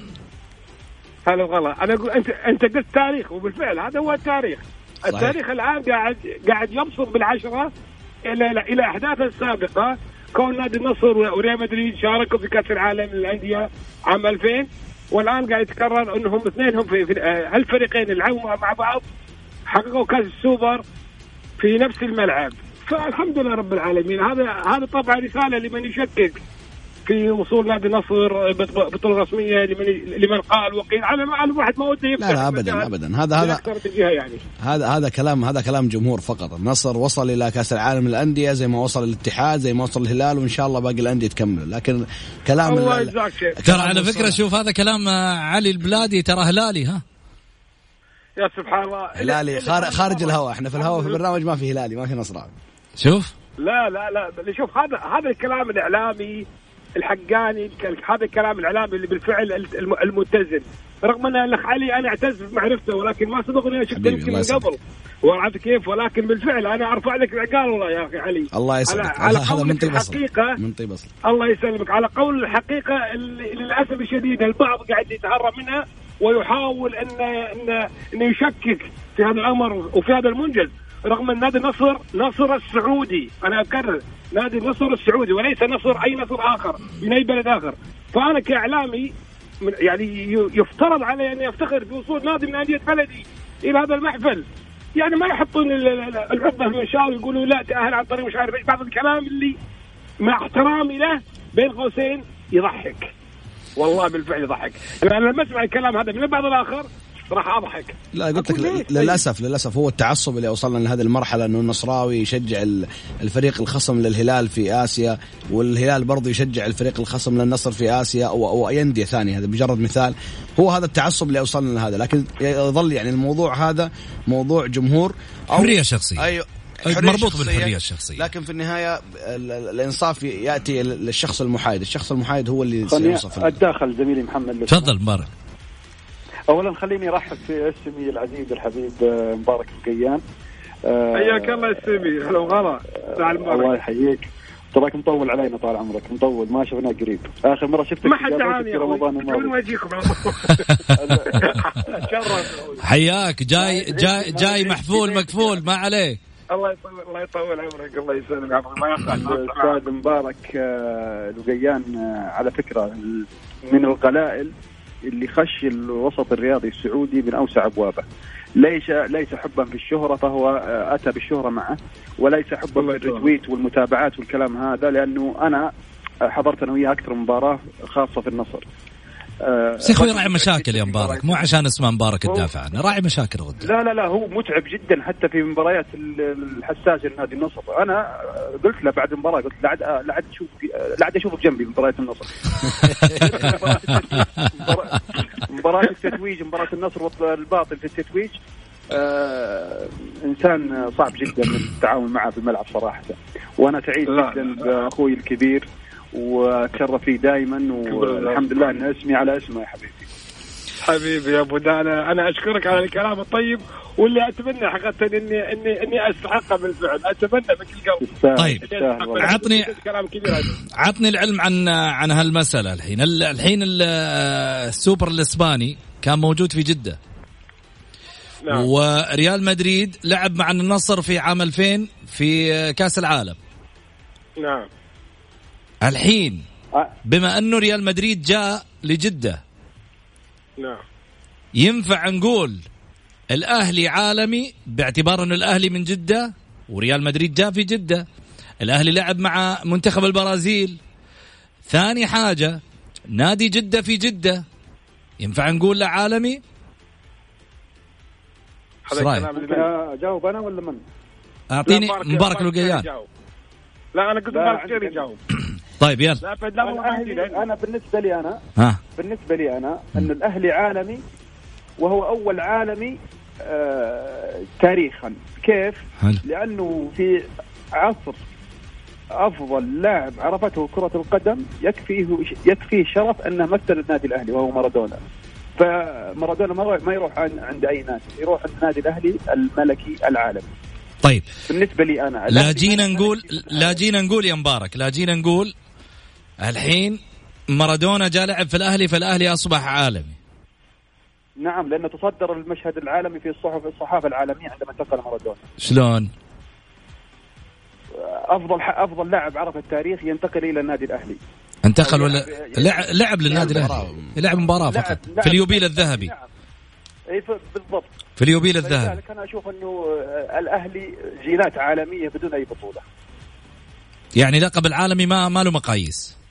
هلا والله. أنا أقول أنت أنت قلت تاريخ وبالفعل هذا هو التاريخ. صحيح. التاريخ الان قاعد قاعد يبصر بالعشرة إلى إلى احداث السابقة. كون نادي النصر وريال مدريد شاركوا في كأس العالم للأندية عام 2000 والآن قاعد يتكرر إنهم اثنينهم في, في هالفريقين يلعبوا مع بعض حققوا كأس السوبر في نفس الملعب. فالحمد لله رب العالمين. هذا هذا طبعا رسالة لمن يشكك. في وصول نادي النصر بط- بطولة رسمية لمن لمن قال وقيل. على على الواحد ما وده يفتح لا لا ابدا ابدا. هذا هذا يعني. هذا هذا كلام هذا كلام جمهور فقط. النصر وصل إلى كأس العالم للأندية زي ما وصل الاتحاد زي ما وصل الهلال وإن شاء الله باقي الأندية تكمل. لكن كلام الله ال- يجزاك خير. ترى على فكرة. شوف هذا كلام آه، علي البلادي ترى هلالي ها؟ يا سبحان الله. هلالي خارج, خارج الهواء. إحنا في الهواء في البرنامج ما في هلالي ما في نصراوي شوف. لا لا لا. شوف هذا هذا الكلام الإعلامي الحقاني هذا الكلام الإعلامي اللي بالفعل الم- المتزن. رغم أن الأخ علي أنا أعتز بمعرفته ولكن ما سبقني شفته حبيبي، يمكن من. قبل. وعرفت كيف؟ ولكن بالفعل أنا أرفع لك العقال والله يا أخي علي. الله على, يسعدك على هذا من طيب الحقيقة من طيب الله يسلمك. على قول الحقيقة اللي للأسف الشديد البعض قاعد يتهرب منها ويحاول أن أن أن يشكك في هذا الأمر وفي هذا المنجز. رغم أن نادي النصر نصر السعودي. أنا أكرر نادي النصر السعودي وليس نصر أي نصر آخر من أي بلد آخر. فأنا كإعلامي من- يعني يفترض علي أن يفتخر بوصول نادي من أندية بلدي إلى هذا المحفل. يعني ما يحطون ال- ال- العقده في المنشار ويقولوا لا تأهل عن طريق مش عارف بعض الكلام اللي مع احترامي له بين قوسين يضحك. والله بالفعل يضحك. أنا لما أسمع الكلام هذا من البعض الآخر راح أضحك. لا قلت لك؟ للأسف للأسف هو التعصب اللي وصلنا لهذه المرحلة إنه النصراوي يشجع ال- الفريق الخصم للهلال في آسيا والهلال برضه يشجع الفريق الخصم للنصر في آسيا أو أو اي أندية ثانية. هذا مجرد مثال هو هذا التعصب اللي وصلنا لهذا. لكن يظل يعني الموضوع هذا موضوع جمهور أو- حرية شخصية. أيوه مربوط شخصية، بالحرية الشخصية. لكن في النهاية ال- ال- الإنصاف يأتي للشخص المحايد. الشخص المحايد هو اللي سيوصف أتداخل زميلي محمد. تفضل مبارك. اولا خليني أرحب في اسمي العزيز الحبيب آه، مبارك القيان. آه، حياك الله السمي هلا وغلا. تعال الله يحييك. تراك مطول علينا طال عمرك. مطول ما شفناك قريب. آخر مرة شفتك ما حد في دعاني في رمضان من الماضي وجهكم شرف حياك. جاي جاي جاي محفول مكفول ما عليه. الله يطول الله يطول عمرك. الله يسلمك. ما يخاف. الأستاذ مبارك آه، لقيان آه، على فكرة من القلائل. اللي خش الوسط الرياضي السعودي من أوسع أبوابه. ليس ليس حبا في الشهرة فهو آه، أتى بالشهرة معه وليس حبا في. الريتويت والمتابعات والكلام هذا لأنه أنا حضرت أنا وياه أكثر من مباراة خاصة في النصر. آه، بس يا أخوي راعي مشاكل يا مبارك مو عشان اسمه مبارك تدافع عنه راعي مشاكل غدا لا لا لا هو متعب جدا حتى في مباريات ال- الحساسه لنادي النصر. أنا قلت له بعد المباراة قلت لا عاد أشوف لا عاد اشوفك جنبي مباريات النصر. مباراة التتويج مباراة النصر والباطل في التتويج آه إنسان صعب جدا التعامل معه في الملعب صراحة. وأنا سعيد جدا. بأخوي الكبير وأتشرف فيه دائما والحمد لله ان اسمي على اسمه يا حبيبي. حبيبي يا أبو دانا. أنا أشكرك على الكلام الطيب واللي أتمنى حقيقة اني اني إني استحقه بالفعل. أتمنى من كل قلب طيب. عطني- كلام كبير هذا عطني العلم عن عن هالمسألة الحين. ال- الحين ال- السوبر الإسباني كان موجود في جدة. نعم. وريال مدريد لعب مع النصر في عام 2000 في كأس العالم. نعم. الحين بما أنه ريال مدريد جاء لجدة نعم. ينفع نقول الأهلي عالمي باعتبار أنه الأهلي من جدة وريال مدريد جاء في جدة. الأهلي لعب مع منتخب البرازيل. ثاني حاجة نادي جدة في جدة. ينفع نقول له عالمي؟ اجاوب أنا ولا من؟ أعطيني لا، مبارك الوقيان يجاوب. لا أنا قلت مبارك خير يجاوب طيب يلا. لا لأن- أنا بالنسبة لي أنا ها. بالنسبة لي أنا أن الأهلي عالمي وهو أول عالمي آه تاريخا. كيف؟ حلو. لأنه في عصر أفضل لاعب عرفته كرة القدم يكفيه يكفيه شرف انه مثل النادي الأهلي وهو مارادونا. فمارادونا ما يروح عند أي نادي يروح عند النادي الأهلي الملكي العالمي. طيب. بالنسبة لي أنا. لا جينا نقول لا جينا نقول يا مبارك لا جينا نقول الحين مارادونا جاء لعب في الأهلي فالأهلي أصبح عالمي. نعم لأنه تصدر المشهد العالمي في الصحف الصحافة العالمية عندما انتقل مارادونا. شلون؟ أفضل أفضل لاعب عرف التاريخ ينتقل إلى النادي الأهلي. انتقل ولا لعب, لعب للنادي الأهلي. لعب مباراة فقط. في اليوبيل الذهبي. نعم. اي بالضبط. في اليوبيل الذهبي. أنا أشوف أنه الأهلي جيلات عالمية بدون أي بطولة. يعني لقب العالمي ما ما له مقاييس.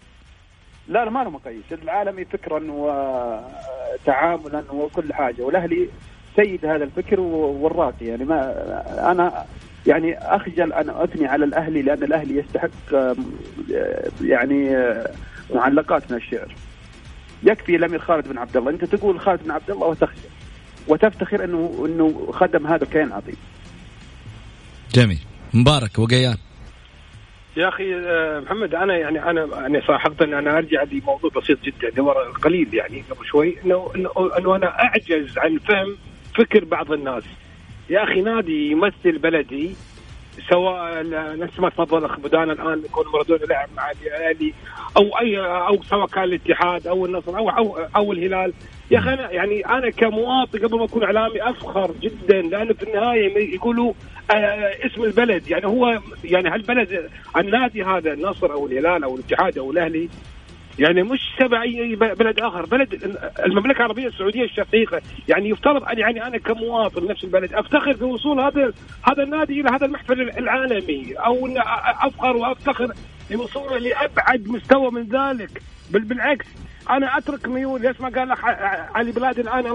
لا لا ما له مقاييس. العالمي فكرا وتعاملا وكل حاجة. والأهلي سيد هذا الفكر والراقي. يعني ما أنا يعني أخجل أن أثني على الأهلي لأن الأهلي يستحق يعني معلقات من الشعر. يكفي الامير خالد بن عبد الله. أنت تقول خالد بن عبد الله وتخجل. وتفتخر انه إنه خدم هذا الكيان عظيم. جميل. مبارك وقيان. يا أخي آه، محمد أنا يعني أنا يعني صراحة أنا أرجع لموضوع بسيط جدا قليل يعني قبل شوي إنه إنه أنا أعجز عن فهم فكر بعض الناس. يا أخي نادي يمثل بلدي سواء نفس ما تفضل الاخ بدان الآن يكون مارادونا لعب مع الأهلي أو اي أو سواء كان الاتحاد أو النصر أو أو, أو الهلال. يا أخي أنا يعني أنا كمواطن قبل ما أكون إعلامي أفخر جدا لأنه في النهاية يقولوا آه اسم البلد. يعني هو يعني هالبلد النادي هذا النصر أو الهلال أو الاتحاد أو الأهلي يعني مش تبع أي بلد آخر. بلد المملكة العربية السعودية الشقيقة. يعني يفترض ان يعني أنا كمواطن نفس البلد أفتخر في وصول هذا هذا النادي إلى هذا المحفل العالمي. أو أن أفخر وأفتخر لوصوله لأبعد مستوى من ذلك. بل بالعكس أنا أترك ميول. ليش ما قال لك علي بلاد الآن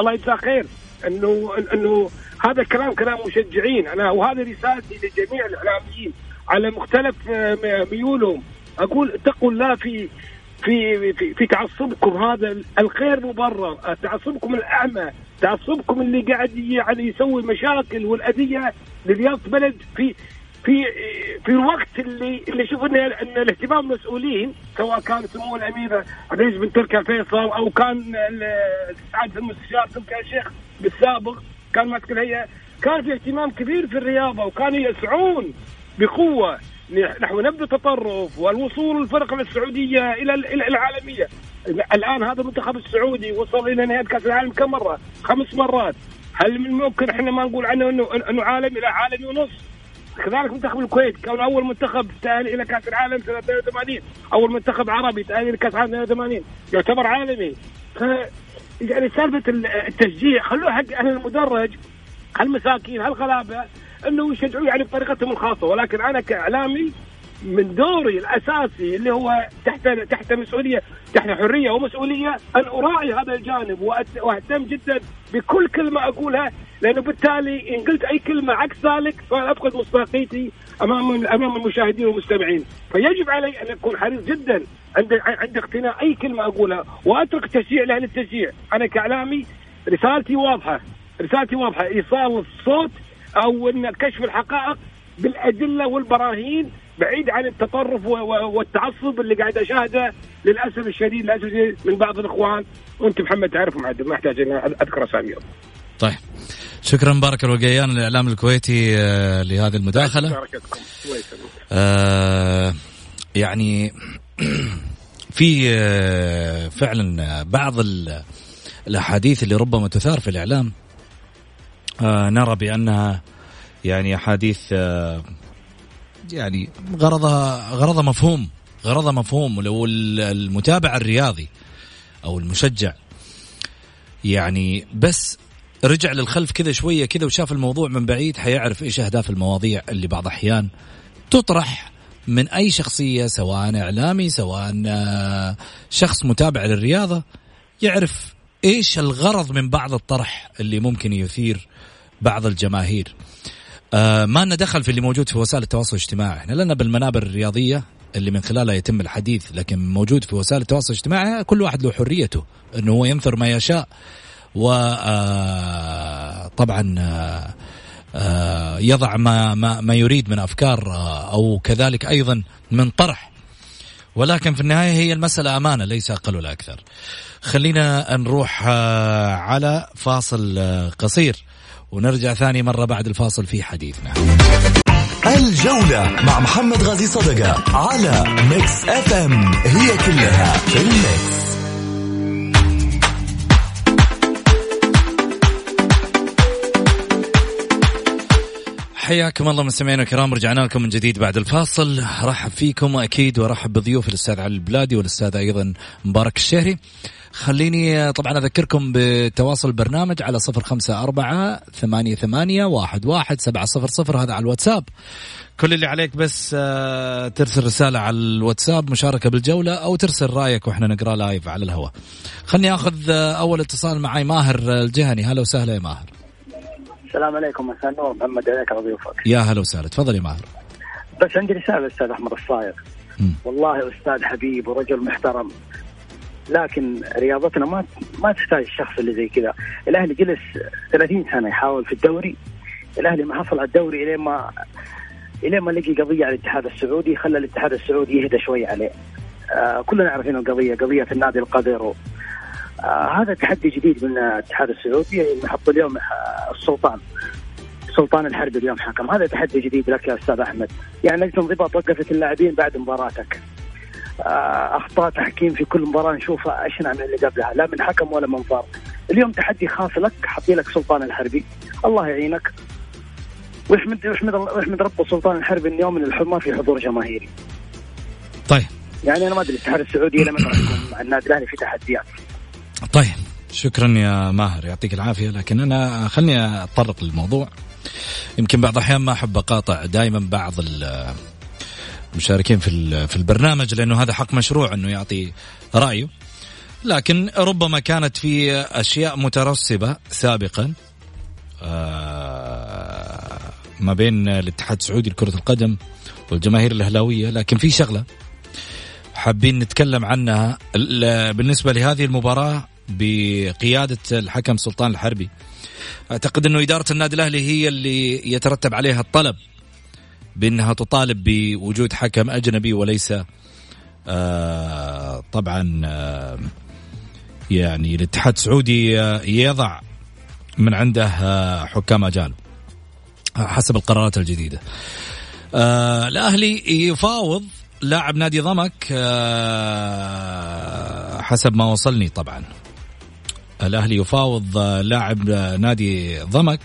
الله, يجزاه خير. انه إنه هذا كلام كلام مشجعين. أنا وهذا رسالتي لجميع الإعلاميين على مختلف ميولهم. أقول اتقوا الله في في في, في تعصبكم هذا الغير مبرر. تعصبكم الأعمى تعصبكم اللي قاعد يعني يسوي مشاكل والأذية لرياض بلد في في في الوقت اللي اللي شوف ان إن الاهتمام المسؤولين سواء كان سمو الاميره عزيز بن تركي الفيصل أو كان سعاده المستشار تركي الشيخ بالسابق كان ماسك الهيئة. كان في اهتمام كبير في الرياضة وكانوا يسعون بقوة. نحو نبذ التطرف والوصول الفرق السعودية إلى إلى العالمية. الآن هذا المنتخب السعودي وصل إلى نهايه كأس العالم كم مرة؟ خمس مرات. هل من الممكن إحنا ما نقول عنه انه انه عالمي لا عالمي ونص؟ كذلك منتخب الكويت كان أول منتخب تأهل إلى كأس العالم سنة 82 أول منتخب عربي تأهل إلى كأس العالم 82 يعتبر عالمي. ف يعني سالفة التشجيع خلوه حق أهل المدرج. هالمساكين هالغلابه انه يشجعوا يعني بطريقتهم الخاصة. ولكن أنا كإعلامي من دوري الأساسي اللي هو تحت تحت مسؤولية تحت حرية ومسؤولية أن أراعي هذا الجانب وأهتم جدا بكل كلمة أقولها لأنه بالتالي إن قلت أي كلمة عكس ذلك فافقد مصداقيتي أمام أمام المشاهدين والمستمعين. فيجب علي أن أكون حريص جدا عند عند اقتناء أي كلمة أقولها وأترك التشجيع لأهل التشجيع أنا كإعلامي رسالتي واضحة رسالتي واضحة إيصال الصوت أو ان كشف الحقائق بالأدلة والبراهين بعيد عن التطرف والتعصب اللي قاعد أشاهده للأسف الشديد للاسف من بعض الإخوان. وأنت محمد تعرف معدل ما أحتاج أن أذكر اساميهم. طيب. شكرا مبارك الوقيان الاعلام الكويتي آه، لهذه المداخلة. آه يعني في آه، فعلا بعض الأحاديث اللي ربما تثار في الإعلام نرى بأنها يعني أحاديث آه يعني غرضها غرضها مفهوم غرضها مفهوم. ولو المتابع الرياضي أو المشجع يعني بس رجع للخلف كذا شوية كذا وشاف الموضوع من بعيد حيعرف إيش أهداف المواضيع اللي بعض أحيان تطرح من أي شخصية سواء إعلامي سواء آه، شخص متابع للرياضة يعرف إيش الغرض من بعض الطرح اللي ممكن يثير بعض الجماهير؟ آه ما لنا دخل في اللي موجود في وسائل التواصل الاجتماعي. إحنا لنا بالمنابر الرياضية اللي من خلالها يتم الحديث لكن موجود في وسائل التواصل الاجتماعي كل واحد له حريته إنه هو ينثر ما يشاء. و آه آه آه، يضع ما ما ما يريد من أفكار آه، أو كذلك أيضا من طرح. ولكن في النهاية هي المسألة أمانة ليس أقل ولا أكثر. خلينا نروح آه، على فاصل قصير ونرجع ثاني مرة بعد الفاصل في حديثنا. الجولة مع محمد غازي صدقة على Mix FM هي كلها في ال mix. حياكم الله مستمعينا الكرام رجعنا لكم من جديد بعد الفاصل رحب فيكم واكيد وارحب بضيوف الأستاذ علي البلادي والأستاذ أيضا مبارك الشهري خليني طبعا أذكركم بتواصل البرنامج على صفر خمسة أربعة ثمانية ثمانية واحد واحد سبعة صفر صفر. هذا على الواتساب. كل اللي عليك بس آه، ترسل رسالة على الواتساب مشاركة بالجولة أو ترسل رأيك وإحنا نقرأ لايف على الهواء. خلني أخذ آه، أول اتصال معي ماهر الجهني. هلا وسهلا يا ماهر. السلام عليكم مساء النور. محمد عليك على ضيوفك يا هلا وسهلا. تفضل يا ماهر. بس عندي رسالة أستاذ أحمد الصايغ. والله أستاذ حبيب ورجل محترم. لكن رياضتنا ما ما تحتاج الشخص اللي زي كذا. الأهلي جلس 30 سنة يحاول في الدوري. الأهلي ما حصل على الدوري إلين ما إلين ما لقي قضية على الاتحاد السعودي خلى الاتحاد السعودي يهدى شوي عليه. آه كلنا عارفين القضية قضية النادي القدر آه هذا تحدي جديد من الاتحاد السعودي نحط اليوم السلطان. سلطان الحرب اليوم حكم هذا تحدي جديد لك يا أستاذ أحمد. يعني لجنه انضباط وقفت اللاعبين بعد مباراتك. آه أخطاء تحكيم في كل مباراة نشوفها اشنع من اللي قبلها لا من حكم ولا من فار. اليوم تحدي خاص لك حطي لك سلطان الحربي. الله يعينك. واحمد واحمد واحمد رب سلطان الحربي اليوم من الحمى في حضور جماهيري؟ طيب. يعني أنا ما أدري الاتحاد السعودي لما مع النادي الأهلي في تحديات. طيب. شكرا يا ماهر يعطيك العافية. لكن أنا خلني أتطرق للموضوع. يمكن بعض الأحيان ما أحب أقاطع دائما بعض المشاركين في في البرنامج لأنه هذا حق مشروع إنه يعطي رأيه. لكن ربما كانت في أشياء مترسبه سابقا آه، ما بين الاتحاد السعودي لكرة القدم والجماهير الأهلاوية لكن في شغلة حابين نتكلم عنها. بالنسبة لهذه المباراة بقيادة الحكم سلطان الحربي أعتقد إنه إدارة النادي الأهلي هي اللي يترتب عليها الطلب. بأنها تطالب بوجود حكم أجنبي وليس آه طبعا آه يعني الاتحاد السعودي آه يضع من عنده آه حكام أجانب حسب القرارات الجديدة. آه الأهلي يفاوض لاعب نادي ضمك حسب ما وصلني طبعا الأهلي يفاوض لاعب نادي ضمك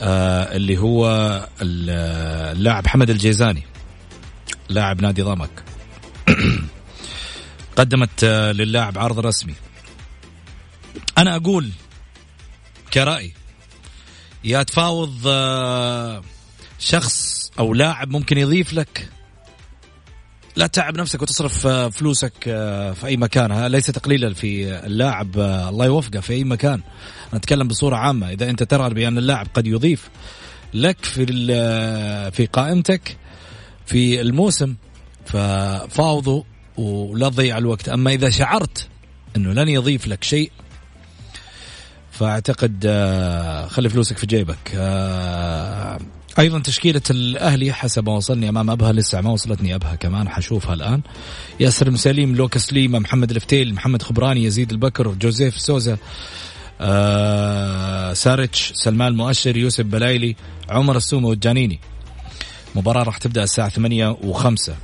آه اللي هو اللاعب حمد الجيزاني لاعب نادي ضمك. قدمت للاعب عرض رسمي. أنا أقول كرأي يا تفاوض آه، شخص أو لاعب ممكن يضيف لك لا تتعب نفسك وتصرف آه، فلوسك آه، في أي مكان. ليس تقليلا في اللاعب آه، الله يوفقه في أي مكان. نتكلم بصورة عامة. إذا أنت ترى بأن اللاعب قد يضيف لك في في قائمتك في الموسم ففاوضوا ولا تضيع الوقت. أما إذا شعرت إنه لن يضيف لك شيء فأعتقد خلي فلوسك في جيبك. أيضا تشكيلة الأهلي حسب ما وصلني أمام أبها لسه ما وصلتني أبها كمان حشوفها الآن. ياسر المسيليم لوكاس ليما محمد الفتيل محمد خبراني يزيد البكر جوزيف سوزا آه ساريتش سلمان المؤشر يوسف بلايلي عمر السومة وجانيني مباراة راح تبدأ الساعة ثمانية وخمسة.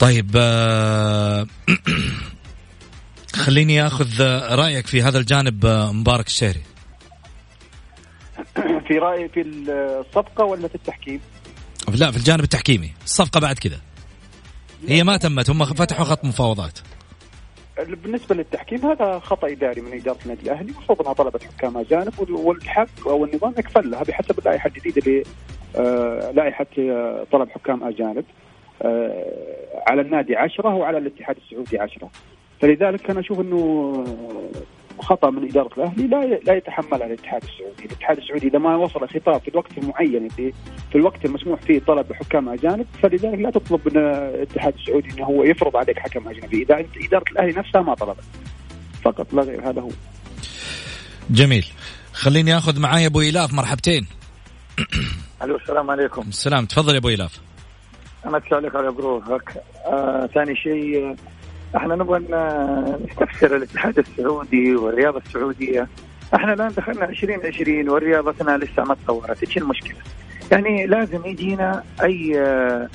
طيب آه خليني أخذ رأيك في هذا الجانب آه، مبارك الشهري. في رايي في الصفقة ولا في التحكيم؟ لا في الجانب التحكيمي. الصفقة بعد كذا. هي ما تمت هم فتحوا خط مفاوضات. بالنسبة للتحكيم هذا خطأ إداري من إدارة النادي الأهلي المفروض انها طلبت حكام أجانب والحق أو النظام يكفل لها بحسب اللائحة الجديدة اللي آه لائحة آه، طلب حكام أجانب آه على النادي 10 وعلى الاتحاد السعودي 10 فلذلك أنا أشوف إنه خطأ من إدارة الأهلي لا لا يتحملها الاتحاد السعودي، الاتحاد السعودي إذا ما وصل خطاب في الوقت المعين اللي في الوقت المسموح فيه طلب حكام أجانب فلذلك لا تطلب من الاتحاد السعودي إنه هو يفرض عليك حكم أجنبي، إذا إدارة الأهلي نفسها ما طلبت. فقط لا غير. هذا هو. جميل. خليني آخذ معاي أبو إيلاف. مرحبتين. ألو السلام عليكم. السلام. تفضل يا أبو إيلاف. امسي عليك على بروحك آه ثاني شيء إحنا نبغى نستفسر الاتحاد السعودي والرياضة السعودية. إحنا الآن دخلنا 2020 ورياضتنا لسه ما تطورت. إيش المشكلة؟ يعني لازم يجينا أي آه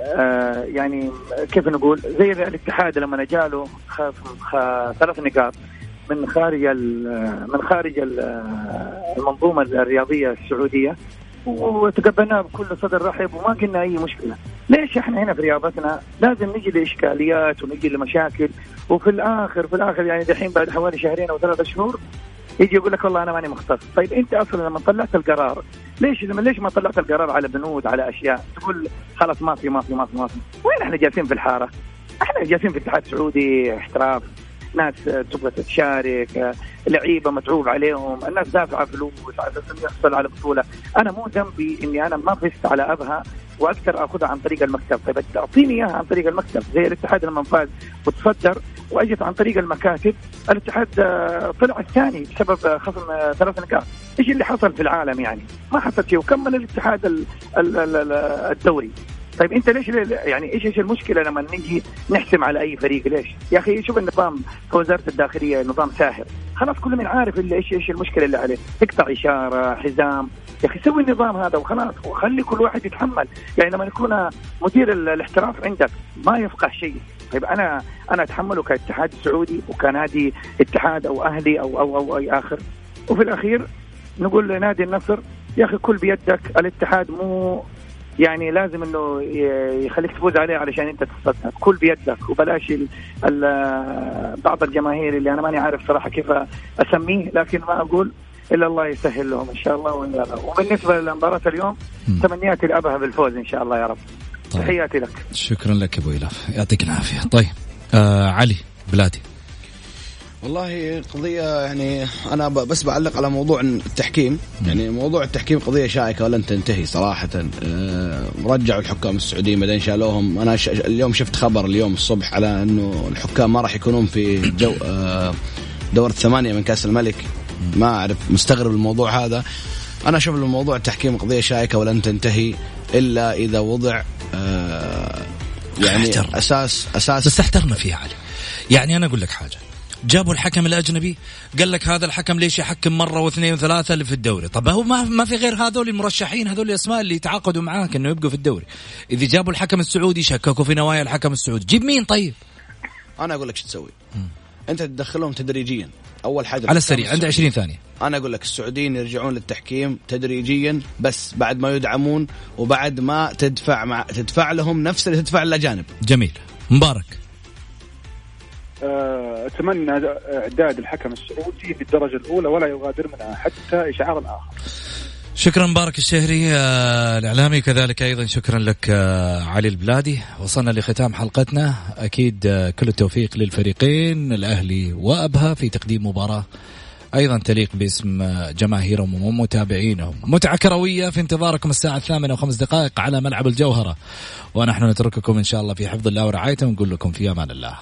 آه يعني كيف نقول؟ زي الاتحاد لما جاله ثلاث نقاط من خارج ال- من خارج ال- المنظومة الرياضية السعودية. وتقبلناه بكل صدر رحب وما قلنا أي مشكلة. ليش إحنا هنا في رياضتنا؟ لازم نجي لإشكاليات ونجي لمشاكل. وفي الآخر في الآخر يعني دحين بعد حوالي شهرين أو ثلاثة شهور يجي يقول لك والله أنا ماني مختص، طيب أنت أصلا لما طلعت القرار ليش لما ليش ما طلعت القرار على بنود على أشياء؟ تقول خلاص ما في ما في ما في ما في، وين إحنا جالسين في الحارة؟ إحنا جالسين في اتحاد سعودي احتراف. ناس تبغى تشارك لعيبة متعوب عليهم الناس دافعة فلوس على أساس يحصل على بطولة. أنا مو ذنبي إني أنا ما فزت على أبها وأقدر آخذها عن طريق المكتب. طيب تعطيني إياها عن طريق المكتب زي الاتحاد لما فاز وتصدر وأجت عن طريق المكاتب. الاتحاد آه، طلع الثاني بسبب آه، خصم آه، ثلاث نقاط. إيش اللي حصل في العالم يعني؟ ما حصل شيء. وكمل الاتحاد ال- ال- ال- ال- الدوري. طيب انت ليش يعني إيش إيش المشكلة لما نجي نحسم على أي فريق؟ ليش؟ يا أخي شوف النظام وزاره الداخلية نظام ساهر. خلاص كل من عارف إيش إيش المشكلة اللي عليه. تقطع إشارة حزام. يا أخي سوي النظام هذا وخلاص وخلي كل واحد يتحمل. يعني لما يكون مدير ال- الاحتراف عندك ما يفقه شيء. طيب أنا أنا أتحمله كاتحاد سعودي وكنادي اتحاد أو أهلي أو أو أو أي آخر. وفي الأخير نقول لنادي النصر يا أخي كل بيدك الاتحاد مو يعني لازم إنه يخليك تفوز عليه علشان أنت تتصدر كل بيدك. وبلاش ال ال بعض الجماهير اللي أنا ماني عارف صراحة كيف أسميه لكن ما أقول إلا الله يسهل لهم إن شاء الله. وإلا- وبالنسبة لمباراة اليوم تمنياتي لابها بالفوز إن شاء الله يا رب. طيب. تحياتي لك. شكرا لك أبو ايلاف يعطيك العافية. طيب آه علي بلادي. والله قضية يعني أنا بس بعلق على موضوع التحكيم. يعني موضوع التحكيم قضية شائكة ولن تنتهي صراحة. آه، رجعوا الحكام السعوديين بعدين شالوهم. أنا ش... اليوم شفت خبر اليوم الصبح على أنه الحكام ما راح يكونون في جو آه، دورة ثمانية من كأس الملك. ما أعرف مستغرب الموضوع هذا. أنا أشوف الموضوع التحكيم قضية شائكة ولن تنتهي إلا إذا وضع آه، يعني. أساس أساس بس احترنا فيها علي. يعني أنا أقول لك حاجة. جابوا الحكم الأجنبي؟ قال لك هذا الحكم ليش يحكم مرة واثنين وثلاثة اللي في الدوري؟ طب هو ما ما في غير هذول المرشحين هذول الأسماء اللي تعاقدوا معاك إنه يبقوا في الدوري. إذا جابوا الحكم السعودي شككوا في نوايا الحكم السعودي. جيب مين طيب؟ أنا أقول لك شو تسوي؟ أنت تدخلهم تدريجيا. أول حاجة على السريع عندي 20 ثانية. أنا أقول لك السعوديين يرجعون للتحكيم تدريجيا بس بعد ما يدعمون وبعد ما تدفع مع تدفع لهم نفس اللي تدفع الاجانب جميل. مبارك. أتمنى إعداد الحكم السعودي في الدرجه الأولى ولا يغادر منها حتى إشعار آخر. شكرا مبارك الشهري آه، الإعلامي. كذلك أيضا شكرا لك آه، علي البلادي. وصلنا لختام حلقتنا. أكيد آه، كل التوفيق للفريقين الأهلي وأبها في تقديم مباراة أيضا تليق باسم جماهيرهم ومتابعينهم. متعة كروية في انتظاركم الساعة الثامنة وخمس دقائق على ملعب الجوهرة. ونحن نترككم إن شاء الله في حفظ الله ورعايته ونقول لكم في أمان الله.